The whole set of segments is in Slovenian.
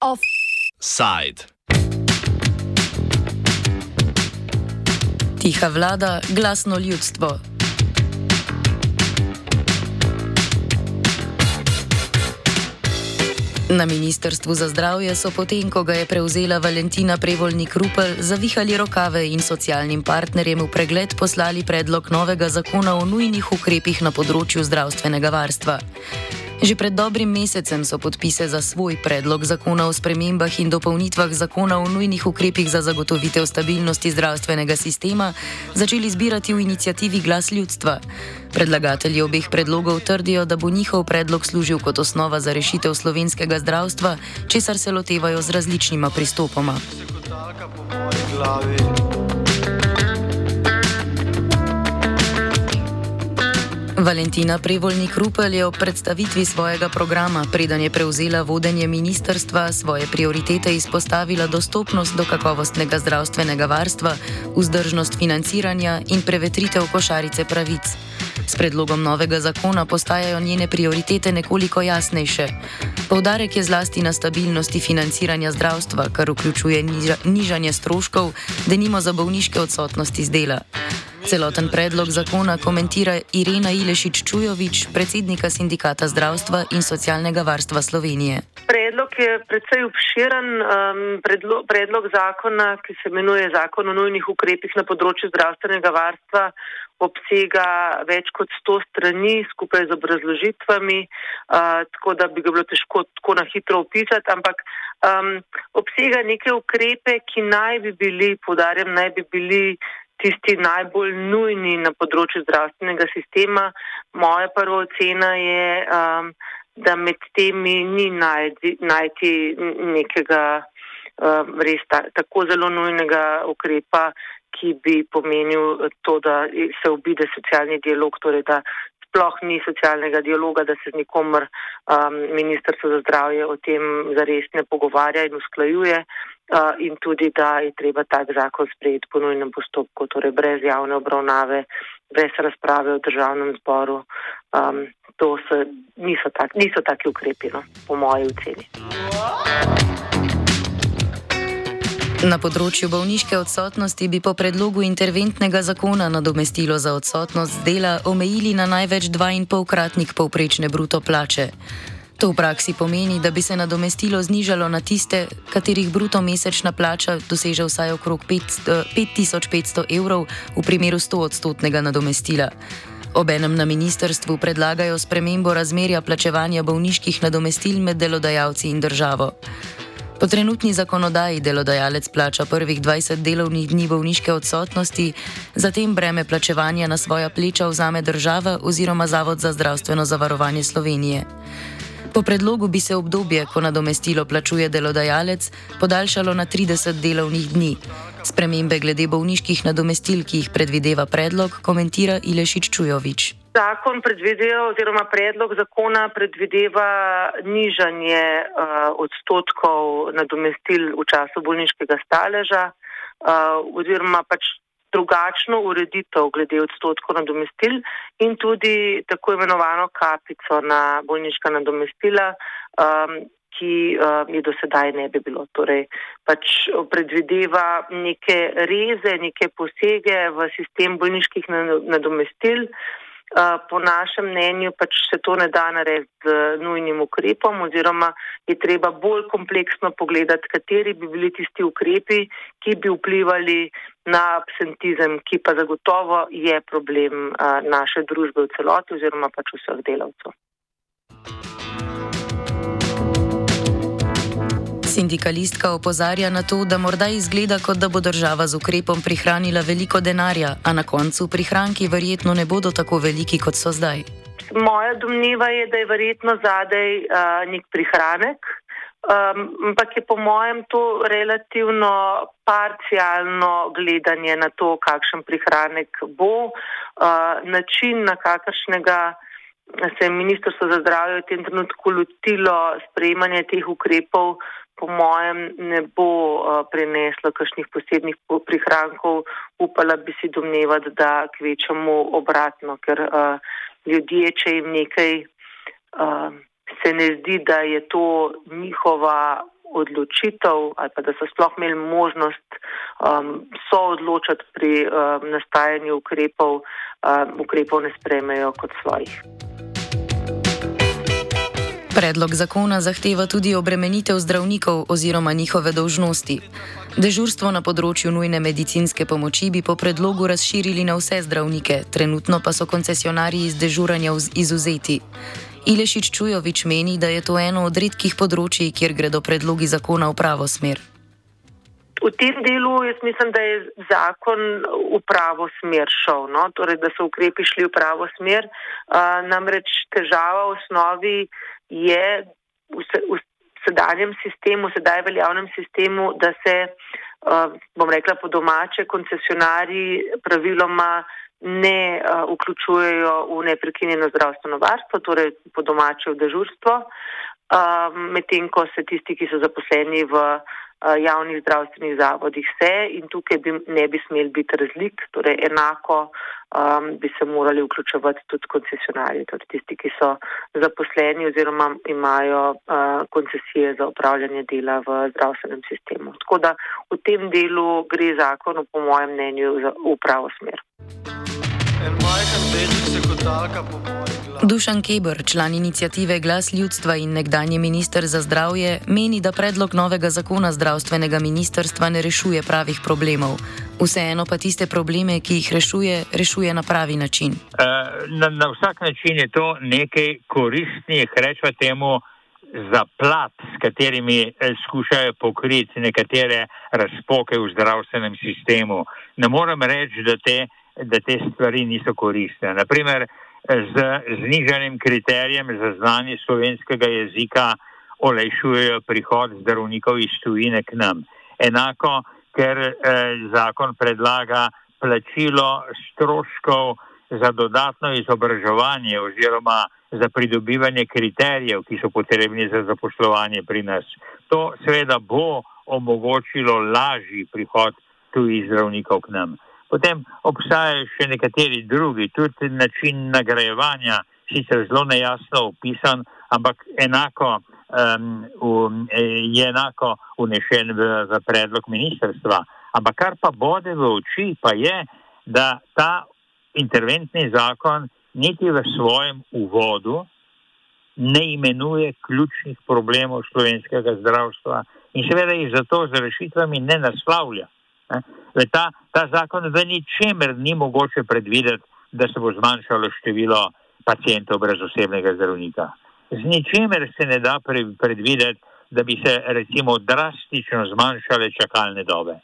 Offside. Tiha vlada, glasno ljudstvo. Na Ministrstvu za zdravje so potem, ko ga je prevzela Valentina Prevoljnik Rupel, zavihali rokave in socialnim partnerjem v pregled poslali predlog novega zakona o nujnih ukrepih na področju zdravstvenega varstva. Že pred dobrim mesecem so podpise za svoj predlog zakona o spremembah in dopolnitvah zakona o nujnih ukrepih za zagotovitev stabilnosti zdravstvenega sistema začeli zbirati v inicijativi Glas ljudstva. Predlagatelji obeh predlogov trdijo, da bo njihov predlog služil kot osnova za rešitev slovenskega zdravstva, česar se lotevajo z različnima pristopoma. Valentina Prevoljnik Rupel je ob predstavitvi svojega programa, preden je prevzela vodenje ministerstva, svoje prioritete izpostavila dostopnost do kakovostnega zdravstvenega varstva, vzdržnost financiranja in prevetritev košarice pravic. S predlogom novega zakona postajajo njene prioritete nekoliko jasnejše. Poudarek je zlasti na stabilnosti financiranja zdravstva, kar vključuje niža, nižanje stroškov, denimo za bolniške odsotnosti z dela. Celoten predlog zakona komentira Irena Ilešič Čujovič, predsednika Sindikata zdravstva in socialnega varstva Slovenije. Predlog je predvsej obširen. Um, predlog, predlog zakona, ki se imenuje Zakon o nujnih ukrepih na področju zdravstvenega varstva, obsega več kot 100 strani skupaj z obrazložitvami, uh, tako da bi ga bilo težko tako na hitro opisati, ampak um, obsega neke ukrepe, ki naj bi bili, podarjam, naj bi bili tisti najbolj nujni na področju zdravstvenega sistema. Moja prva ocena je, um, da med temi ni najti, najti nekega um, res ta, tako zelo nujnega ukrepa, ki bi pomenil to, da se obide socialni dialog, torej da sploh ni socialnega dialoga, da se z nikomer um, Ministrstvo za zdravje o tem zares ne pogovarja in usklajuje in tudi, da je treba tak zakon sprejeti po nujnem postopku, torej brez javne obravnave, brez razprave v državnem zboru. Um, to so, niso, tak, niso taki ukrepi, no, po moji oceni. Na področju bolniške odsotnosti bi po predlogu interventnega zakona nadomestilo za odsotnost dela omejili na največ 2,5-kratnik povprečne bruto plače. To v praksi pomeni, da bi se nadomestilo znižalo na tiste, katerih bruto mesečna plača doseže vsaj okrog 5500 evrov v primeru 100 odstotnega nadomestila. Obenem na ministerstvu predlagajo spremembo razmerja plačevanja bolniških nadomestil med delodajalci in državo. Po trenutni zakonodaji delodajalec plača prvih 20 delovnih dni bolniške odsotnosti, zatem breme plačevanja na svoja pleča vzame država oziroma Zavod za zdravstveno zavarovanje Slovenije. Po predlogu bi se obdobje, ko nadomestilo plačuje delodajalec, podaljšalo na 30 delovnih dni. Spremembe glede bolniških nadomestil, ki jih predvideva predlog, komentira Ilešič Čujovič. Zakon predvideva, oziroma predlog zakona predvideva nižanje uh, odstotkov nadomestil v času bolniškega staleža, uh, oziroma pač drugačno ureditev glede odstotkov nadomestil in tudi tako imenovano kapico na bolniška nadomestila, um, ki um, je do sedaj ne bi bilo. Torej, pač predvideva neke reze, neke posege v sistem bolniških nadomestil. Po našem mnenju pač se to ne da narediti z nujnim ukrepom oziroma je treba bolj kompleksno pogledati, kateri bi bili tisti ukrepi, ki bi vplivali na absentizem, ki pa zagotovo je problem naše družbe v celoti oziroma pač vseh delavcev. Sindikalistka opozarja na to, da morda izgleda, kot da bo država z ukrepom prihranila veliko denarja, a na koncu prihranki verjetno ne bodo tako veliki, kot so zdaj. Moja domneva je, da je verjetno zadej uh, nek prihranek, um, ampak je po mojem to relativno parcialno gledanje na to, kakšen prihranek bo, uh, način, na kakršnega se je Ministrstvo za zdravje v tem trenutku lotilo sprejemanja teh ukrepov, po mojem ne bo uh, prineslo kakšnih posebnih prihrankov. Upala bi si domnevati, da kvečamo obratno, ker uh, ljudje, če jim nekaj uh, se ne zdi, da je to njihova odločitev ali pa da so sploh imeli možnost um, so odločati pri um, nastajanju ukrepov, um, ukrepov ne spremejo kot svojih. Predlog zakona zahteva tudi obremenitev zdravnikov oziroma njihove dolžnosti. Dežurstvo na področju nujne medicinske pomoči bi po predlogu razširili na vse zdravnike, trenutno pa so koncesionarji iz dežuranja izuzeti. Ilešič Čujovič meni, da je to eno od redkih področji, kjer gredo predlogi zakona v pravo smer. V tem delu jaz mislim, da je zakon v pravo smer šel, no? torej, da so ukrepi šli v pravo smer. Uh, namreč težava v osnovi je v, se, v sedanjem sistemu, sedaj veljavnem sistemu, da se, uh, bom rekla po domače, koncesionari praviloma ne uh, vključujejo v neprekinjeno zdravstveno varstvo, torej po domače v dežurstvo, uh, medtem ko se tisti, ki so zaposleni v Eh, javnih zdravstvenih zavodih se in tukaj bi, ne bi smel biti razlik, torej enako um, bi se morali vključevati tudi koncesionarji, torej tisti, ki so zaposleni oziroma imajo uh, koncesije za upravljanje dela v zdravstvenem sistemu. Tako da v tem delu gre zakon, po mojem mnenju, v pravo smer. Dušan Kebr, član inicijative Glas ljudstva in nekdanji minister za zdravje, meni, da predlog novega zakona zdravstvenega ministrstva ne rešuje pravih problemov. Vseeno pa tiste probleme, ki jih rešuje, rešuje na pravi način. Eh, na, na vsak način je to nekaj koristnih, rečemo temu, za plat, s katerimi eh, skušajo pokriti nekatere razpoke v zdravstvenem sistemu. Ne morem reči, da te da te stvari niso koristne. Naprimer, z znižanjem kriterijem za znanje slovenskega jezika olajšujejo prihod zdravnikov iz tujine k nam. Enako, ker eh, zakon predlaga plačilo stroškov za dodatno izobraževanje oziroma za pridobivanje kriterijev, ki so potrebni za zaposlovanje pri nas. To seveda bo omogočilo lažji prihod tujih zdravnikov k nam. Potem obstajajo še nekateri drugi, tudi način nagrajevanja, sicer zelo nejasno opisan, ampak enako, um, je enako unešen v, v predlog ministrstva. Ampak kar pa bode v oči, pa je, da ta interventni zakon niti v svojem uvodu ne imenuje ključnih problemov slovenskega zdravstva in seveda jih zato z rešitvami ne naslavlja. Ta, ta zakon v ničemer ni mogoče predvideti, da se bo zmanjšalo število pacijentov brez osebnega zdravnika. Z ničemer se ne da predvideti, da bi se recimo drastično zmanjšale čakalne dobe.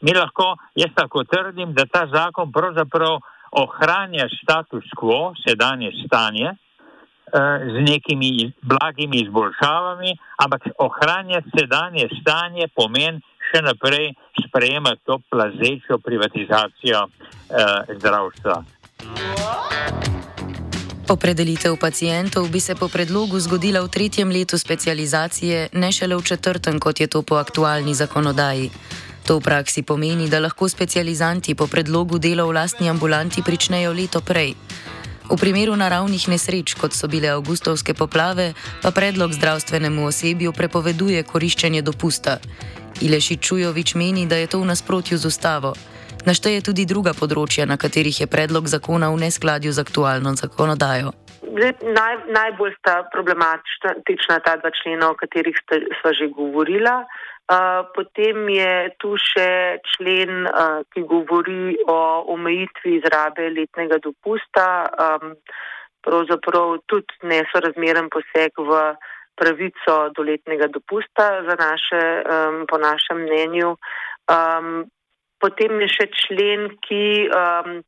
Mi lahko, jaz tako trdim, da ta zakon pravzaprav ohranja status quo, sedanje stanje, eh, z nekimi blagimi izboljšavami, ampak ohranja sedanje stanje pomeni, še naprej sprejemati to plazečo privatizacijo eh, zdravstva. Opredelitev pacijentov bi se po predlogu zgodila v tretjem letu specializacije, ne šele v četrtem, kot je to po aktualni zakonodaji. To v praksi pomeni, da lahko specializanti po predlogu dela v lastni ambulanti pričnejo leto prej. V primeru naravnih nesreč, kot so bile avgustovske poplave, pa predlog zdravstvenemu osebju prepoveduje koriščenje dopusta. Ileši Čujovič meni, da je to v nasprotju z ustavo. Našteje tudi druga področja, na katerih je predlog zakona v neskladju z aktualno zakonodajo. Naj, najbolj sta problematična ta dva člena, o katerih smo že govorila. Potem je tu še člen, ki govori o omejitvi izrabe letnega dopusta, pravzaprav tudi nesorazmeren poseg v pravico do letnega dopusta za naše, po našem mnenju. Um, potem je še člen, ki um,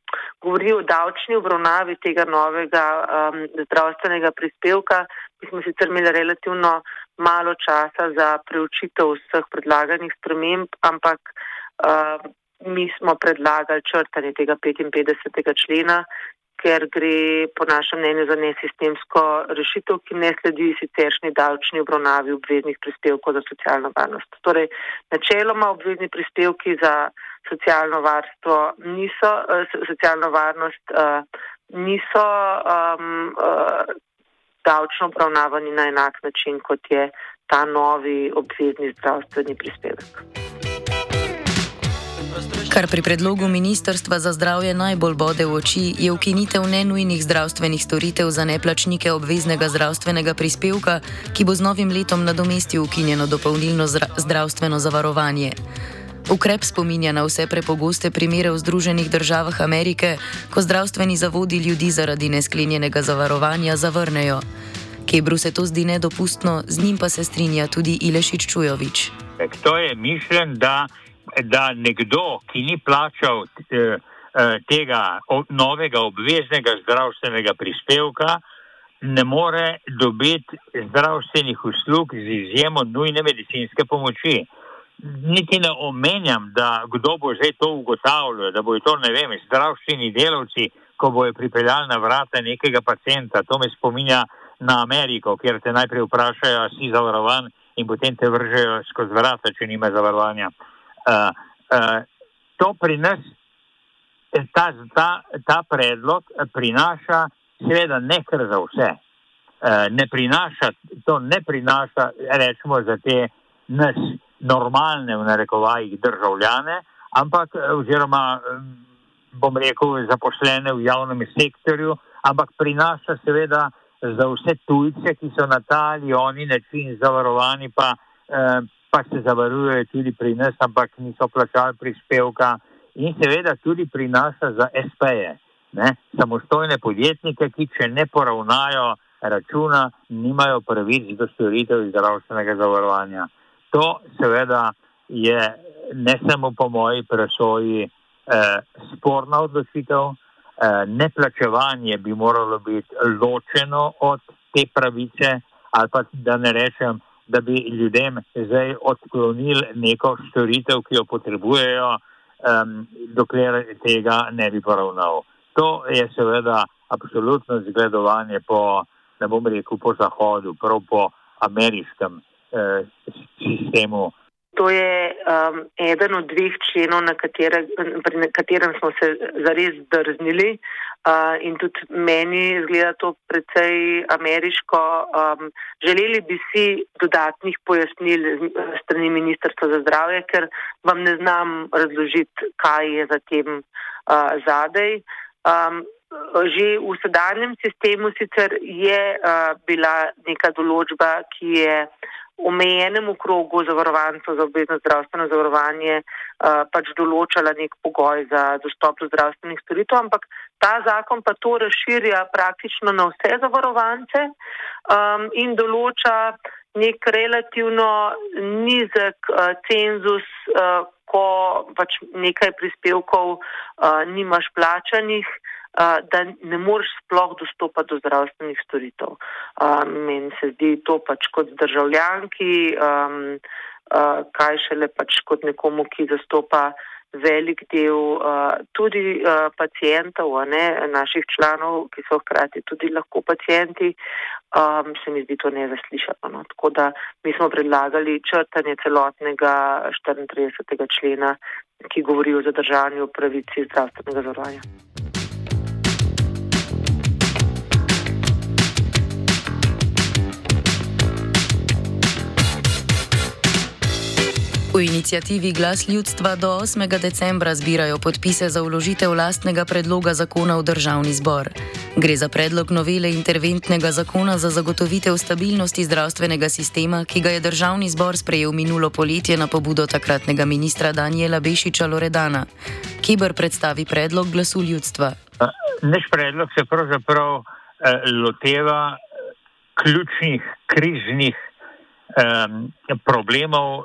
govori o davčni obravnavi tega novega um, zdravstvenega prispevka. Mi smo sicer imeli relativno malo časa za preučitev vseh predlaganih sprememb, ampak uh, mi smo predlagali črtanje tega 55. člena, ker gre po našem mnenju za nesistemsko rešitev, ki ne sledi siceršnji davčni obravnavi obveznih prispevkov za socialno varnost. Torej, načeloma obvezni prispevki za socialno varstvo niso, uh, socialno varnost uh, niso um, davčno obravnavani na enak način, kot je ta novi obvezni zdravstveni prispevek. Kar pri predlogu Ministrstva za zdravje najbolj bode v oči, je ukinitev nenujnih zdravstvenih storitev za neplačnike obveznega zdravstvenega prispevka, ki bo z novim letom nadomestil ukinjeno dopolnilno zdravstveno zavarovanje. Ukrep spominja na vse prepogoste primere v Združenih državah Amerike, ko zdravstveni zavodi ljudi zaradi nesklenjenega zavarovanja zavrnejo. Kebru se to zdi nedopustno, z njim pa se strinja tudi Ilešič Čujovič. To je mišljen, da da nekdo, ki ni plačal eh, eh, tega novega obveznega zdravstvenega prispevka, ne more dobiti zdravstvenih uslug z izjemo nujne medicinske pomoči. Niti ne omenjam, da kdo bo zdaj to ugotavljal, da bojo to, ne vem, zdravstveni delavci, ko bojo pripeljali na vrata nekega pacijenta. To me spominja na Ameriko, kjer te najprej vprašajo, si zavarovan in potem te vržejo skozi vrata, če nima zavarovanja. Uh, uh, to pri nas, ta, ta, ta predlog prinaša, seveda, ne kar za vse. Uh, ne prinaša, to ne prinaša, rečemo, za te nas normalne, v narekovajih, državljane, ampak, oziroma, bom rekel, zaposlene v javnem sektorju, ampak prinaša, seveda, za vse tujce, ki so na ta ali oni način zavarovani, pa. Uh, pa se zavarujejo tudi pri nas, ampak niso plačali prispevka in seveda tudi prinaša za SP-je, samostojne podjetnike, ki če ne poravnajo računa, nimajo pravic do storitev zdravstvenega zavarovanja. To seveda je ne samo po moji presoji eh, sporna odločitev, eh, neplačevanje bi moralo biti ločeno od te pravice ali pa da ne rečem, da bi ljudem zdaj odklonili neko storitev, ki jo potrebujejo, um, dokler tega ne bi poravnal. To je seveda absolutno zgledovanje po, ne bom rekel, po Zahodu, prav po ameriškem eh, sistemu To je um, eden od dveh členov, na, katere, na katerem smo se zares drznili uh, in tudi meni zgleda to precej ameriško. Um, želeli bi si dodatnih pojasnil strani Ministrstva za zdravje, ker vam ne znam razložiti, kaj je za tem uh, zadej. Um, že v sedanjem sistemu sicer je uh, bila neka določba, ki je omejenemu krogu zavarovancev za obvezno zdravstveno zavarovanje uh, pač določala nek pogoj za dostop do zdravstvenih storitev, ampak ta zakon pa to razširja praktično na vse zavarovance um, in določa nek relativno nizek uh, cenzus, uh, ko pač nekaj prispevkov uh, nimaš plačanih da ne moreš sploh dostopati do zdravstvenih storitev. Meni se zdi to pač kot državljanki, um, kaj šele pač kot nekomu, ki zastopa velik del tudi pacijentov, ne, naših članov, ki so hkrati tudi lahko pacijenti, um, se mi zdi to nezaslišano. No. Tako da mi smo predlagali črtanje celotnega 34. člena, ki govori o zadržanju pravici zdravstvenega zavarovanja. V inicijativi Glas ljudstva do 8. decembra zbirajo podpise za vložitev lastnega predloga zakona v državni zbor. Gre za predlog novele interventnega zakona za zagotovitev stabilnosti zdravstvenega sistema, ki ga je državni zbor sprejel minulo poletje na pobudo takratnega ministra Daniela Bešiča Loredana. Kibr predstavi predlog glasu ljudstva. Naš predlog se pravzaprav eh, loteva ključnih kriznih problemov uh,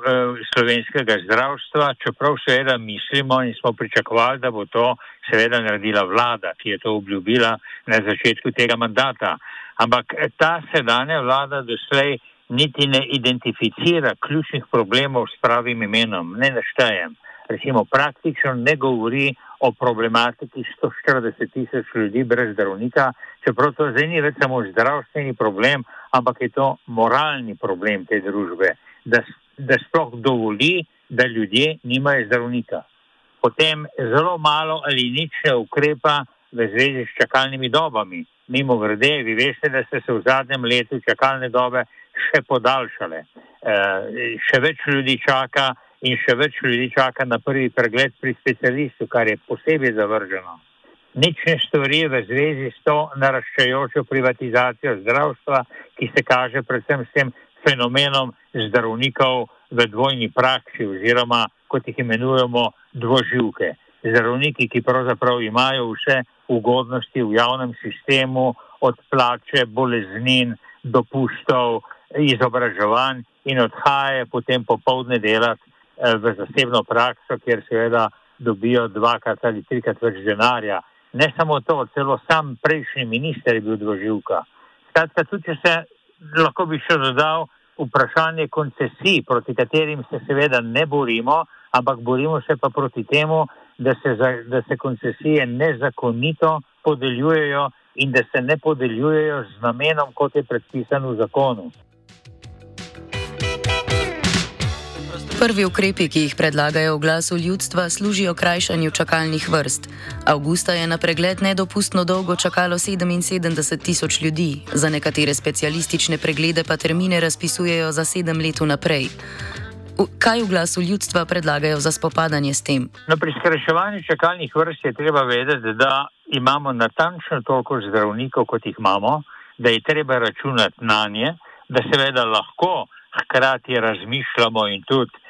slovenskega zdravstva, čeprav seveda mislimo in smo pričakovali, da bo to seveda naredila vlada, ki je to obljubila na začetku tega mandata. Ampak eh, ta sedanja vlada doslej niti ne identificira ključnih problemov s pravim imenom, ne naštejem. recimo praktično ne govori o problematiki 140 tisoč ljudi brez zdravnika, čeprav to zdaj ni več samo zdravstveni problem, ampak je to moralni problem te družbe, da, da sploh dovoli, da ljudje nimajo zdravnika. Potem zelo malo ali nič ne ukrepa v zvezi s čakalnimi dobami. Mimo grede, vi veste, da so se v zadnjem letu čakalne dobe še podaljšale. E, še več ljudi čaka in še več ljudi čaka na prvi pregled pri specialistu, kar je posebej zavrženo. Nič ne stori v zvezi s to naraščajočo privatizacijo zdravstva, ki se kaže predvsem s tem fenomenom zdravnikov v dvojni praksi oziroma, kot jih imenujemo, dvoživke. Zdravniki, ki pravzaprav imajo vse ugodnosti v javnem sistemu, od plače, boleznin, dopustov, izobraževanj in odhajajo potem popovdne delati eh, v zasebno prakso, kjer seveda dobijo dvakrat ali trikrat več denarja. Ne samo to, celo sam prejšnji minister je bil dvoživka. Skratka, tudi če se lahko bi še dodal vprašanje koncesij, proti katerim se seveda ne borimo, ampak borimo se pa proti temu, da se, za, da se koncesije nezakonito podeljujejo in da se ne podeljujejo z namenom, kot je predpisan v zakonu. Prvi ukrepi, ki jih predlagajo v glasu ljudstva, služijo krajšanju čakalnih vrst. Augusta je na pregled nedopustno dolgo čakalo 77 tisoč ljudi, za nekatere specialistične preglede pa termine razpisujejo za sedem let naprej. Kaj v glasu ljudstva predlagajo za spopadanje s tem? No, pri skrajševanju čakalnih vrst je treba vedeti, da imamo natančno toliko zdravnikov, kot jih imamo, da je treba računati na nje, da seveda lahko hkrati razmišljamo in tudi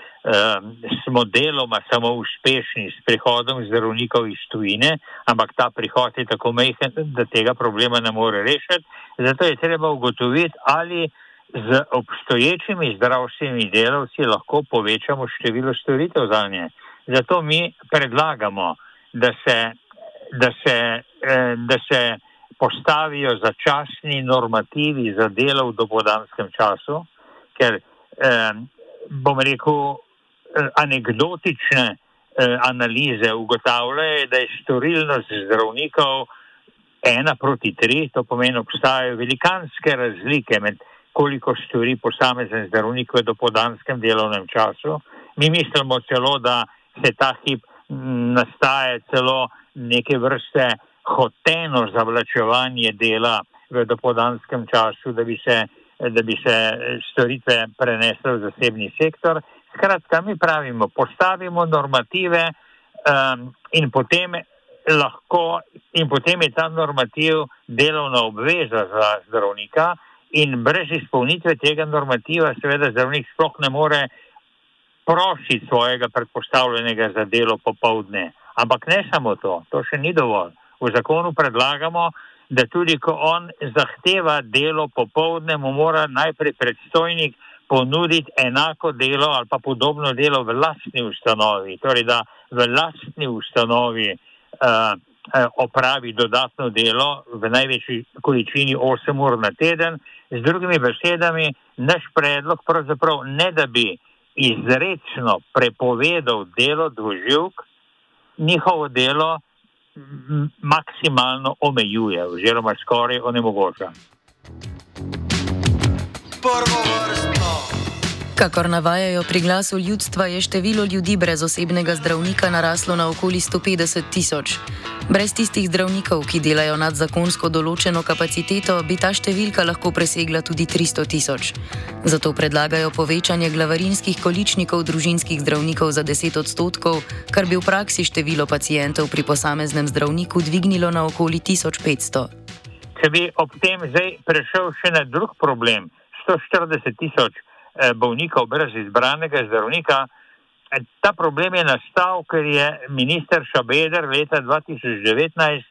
smo deloma samo uspešni s prihodom zdravnikov iz tujine, ampak ta prihod je tako mehen, da tega problema ne more rešiti. Zato je treba ugotoviti, ali z obstoječimi zdravstvenimi delavci lahko povečamo število storitev za nje. Zato mi predlagamo, da se, da se, eh, da se postavijo začasni normativi za delo v dopodanskem času, ker eh, bom rekel, anegdotične eh, analize ugotavljajo, da je storilnost zdravnikov ena proti tri, to pomeni, obstajajo velikanske razlike med koliko stori posamezen zdravnik v dopodanskem delovnem času. Mi mislimo celo, da se ta hip nastaje celo neke vrste hoteno zavlačevanje dela v dopodanskem času, da bi se, da bi se storitve prenesle v zasebni sektor. Skratka, mi pravimo, postavimo normative um, in potem lahko, in potem je ta normativ delovna obveza za zdravnika, in brez izpolnitve tega normativa, seveda, zdravnik sploh ne more prositi svojega predpostavljenega za delo popovdne. Ampak ne samo to, to še ni dovolj. V zakonu predlagamo, da tudi ko on zahteva delo popovdne, mu mora najprej predstojnik ponuditi enako delo ali pa podobno delo v lastni ustanovi. Torej, da v lastni ustanovi uh, opravi dodatno delo v največji količini 8 ur na teden, Z drugimi besedami, naš predlog pravzaprav ne da bi izredno prepovedal delo dvoživk, njihovo delo maksimalno omejuje oziroma skoraj onemogoča. Prvo. Kakor navajajo pri glasu ljudstva, je število ljudi brez osebnega zdravnika naraslo na okoli 150 tisoč. Brez tistih zdravnikov, ki delajo nad zakonsko določeno kapaciteto, bi ta številka lahko presegla tudi 300 tisoč. Zato predlagajo povečanje glavarinskih količnikov družinskih zdravnikov za 10 odstotkov, kar bi v praksi število pacijentov pri posameznem zdravniku dvignilo na okoli 1500. Če bi ob tem zdaj prešel še na drug problem, 140 tisoč. Eh, bolnikov brez izbranega zdravnika. Eh, ta problem je nastal, ker je minister Šabeder leta 2019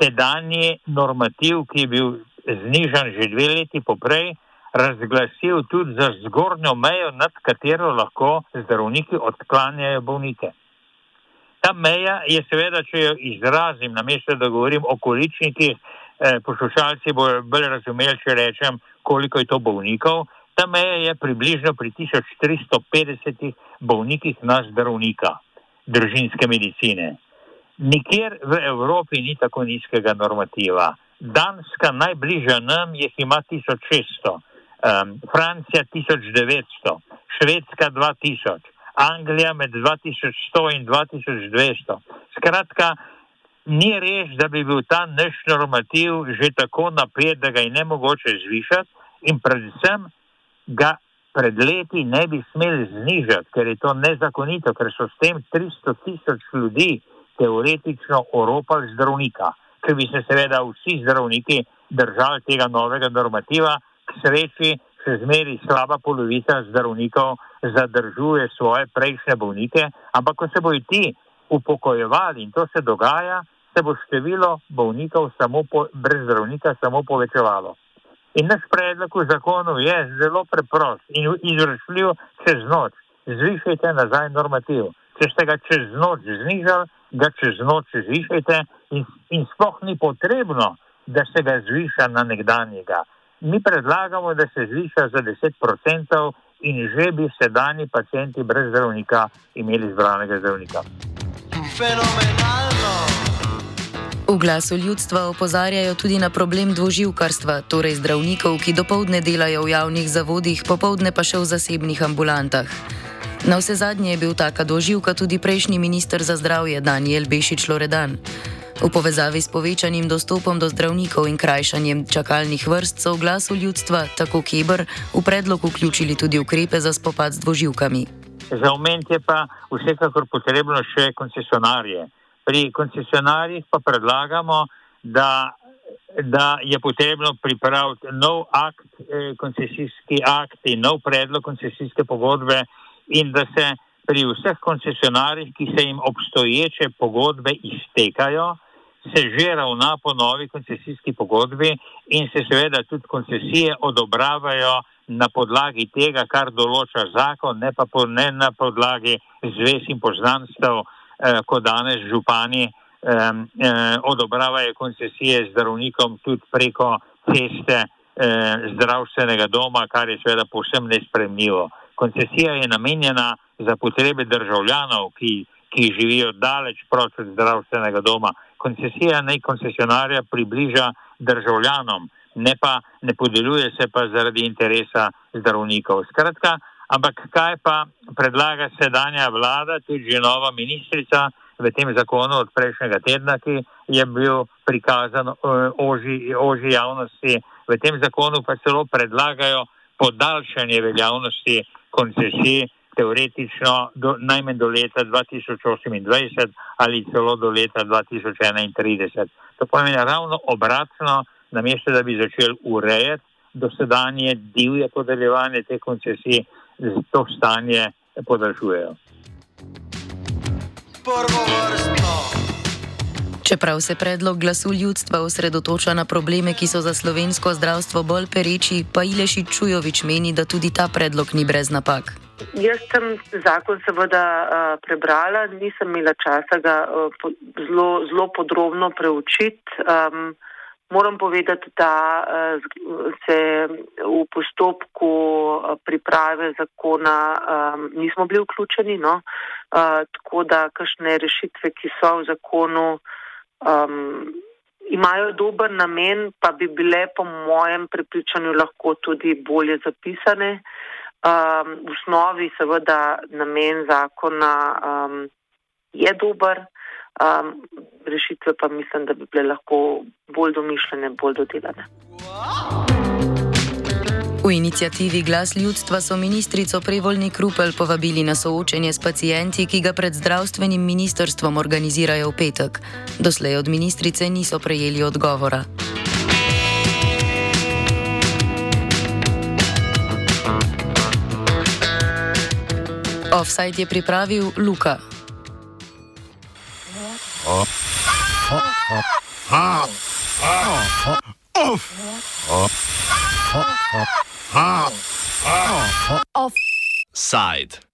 tedajni normativ, ki je bil znižan že dve leti poprej, razglasil tudi za zgornjo mejo, nad katero lahko zdravniki odklanjajo bolnike. Ta meja je seveda, če jo izrazim, namesto da govorim o količnikih, eh, poslušalci bodo bolj razumeli, če rečem, koliko je to bolnikov Ta meja je približno pri 1350 bolnikih na zdravnika družinske medicine. Nikjer v Evropi ni tako nizkega normativa. Danska najbližja nam jih ima 1600, um, Francija 1900, Švedska 2000, Anglija med 2100 in 2200. Skratka, ni res, da bi bil ta naš normativ že tako napet, da ga je ne mogoče zvišati in predvsem ga pred leti ne bi smeli znižati, ker je to nezakonito, ker so s tem 300 tisoč ljudi teoretično oropali zdravnika. Ker bi se seveda vsi zdravniki držali tega novega normativa, k sreči še zmeri slaba polovica zdravnikov zadržuje svoje prejšnje bolnike, ampak ko se bojo ti upokojevali in to se dogaja, se bo število bolnikov samo po, brez zdravnika samo povečevalo. In naš predlog v zakonu je zelo preprost in izvršljiv čez noč. Zvišajte nazaj normativ. Če ste ga čez noč znižali, ga čez noč zvišajte in, in sploh ni potrebno, da se ga zviša na nekdanjega. Mi predlagamo, da se zviša za 10% in že bi sedajni pacijenti brez zdravnika imeli zdravnega zdravnika. Fenomenalno! V glasu ljudstva opozarjajo tudi na problem dvoživkarstva, torej zdravnikov, ki dopoledne delajo v javnih zavodih, popoldne pa še v zasebnih ambulantah. Na vse zadnje je bil taka doživka tudi prejšnji minister za zdravje Daniel Bešič Loredan. V povezavi s povečanim dostopom do zdravnikov in krajšanjem čakalnih vrst so v glasu ljudstva, tako Kebr, v predlog vključili tudi ukrepe za spopad z dvoživkami. Za omen je pa vsekakor potrebno še koncesionarje. Pri koncesionarjih pa predlagamo, da, da je potrebno pripraviti nov akt, eh, koncesijski akt in nov predlog koncesijske pogodbe in da se pri vseh koncesionarjih, ki se jim obstoječe pogodbe iztekajo, se že ravna po novi koncesijski pogodbi in se seveda tudi koncesije odobravajo na podlagi tega, kar določa zakon, ne pa po, ne na podlagi zvez in poznanstv. Eh, ko danes župani eh, odobravajo koncesije zdravnikom tudi preko ceste eh, zdravstvenega doma, kar je seveda povsem nespremljivo. Koncesija je namenjena za potrebe državljanov, ki, ki živijo daleč proti zdravstvenega doma. Koncesija naj koncesionarja približa državljanom, ne pa ne podeljuje se pa zaradi interesa zdravnikov. Skratka, Ampak kaj pa predlaga sedanja vlada, tudi že nova ministrica v tem zakonu od prejšnjega tedna, ki je bil prikazan uh, oži, oži javnosti. V tem zakonu pa celo predlagajo podaljšanje veljavnosti koncesij teoretično do, najmanj do leta 2028 ali celo do leta 2031. To pomeni ravno obratno, namesto da bi začeli urejati dosedanje divje podeljevanje teh koncesij, to stanje podaljšujejo. Čeprav se predlog glasu ljudstva osredotoča na probleme, ki so za slovensko zdravstvo bolj pereči, pa Ileši Čujovič meni, da tudi ta predlog ni brez napak. Jaz sem zakon seveda uh, prebrala, nisem imela časa ga uh, po, zelo, zelo podrobno preučiti. Um, Moram povedati, da eh, se v postopku eh, priprave zakona um, nismo bili vključeni, no? tako da kakšne rešitve, ki so v zakonu, um, imajo dober namen, pa bi bile po mojem prepričanju lahko tudi bolje zapisane. Um, v osnovi seveda namen zakona um, je dober. Um, rešitve pa mislim, da bi bile lahko bolj domišljene, bolj dodelane. V inicijativi Glas ljudstva so ministrico Prevoljni Krupel povabili na soočenje s pacijenti, ki ga pred zdravstvenim ministrstvom organizirajo v petek. Doslej od ministrice niso prejeli odgovora. Offside je pripravil Luka. Offside.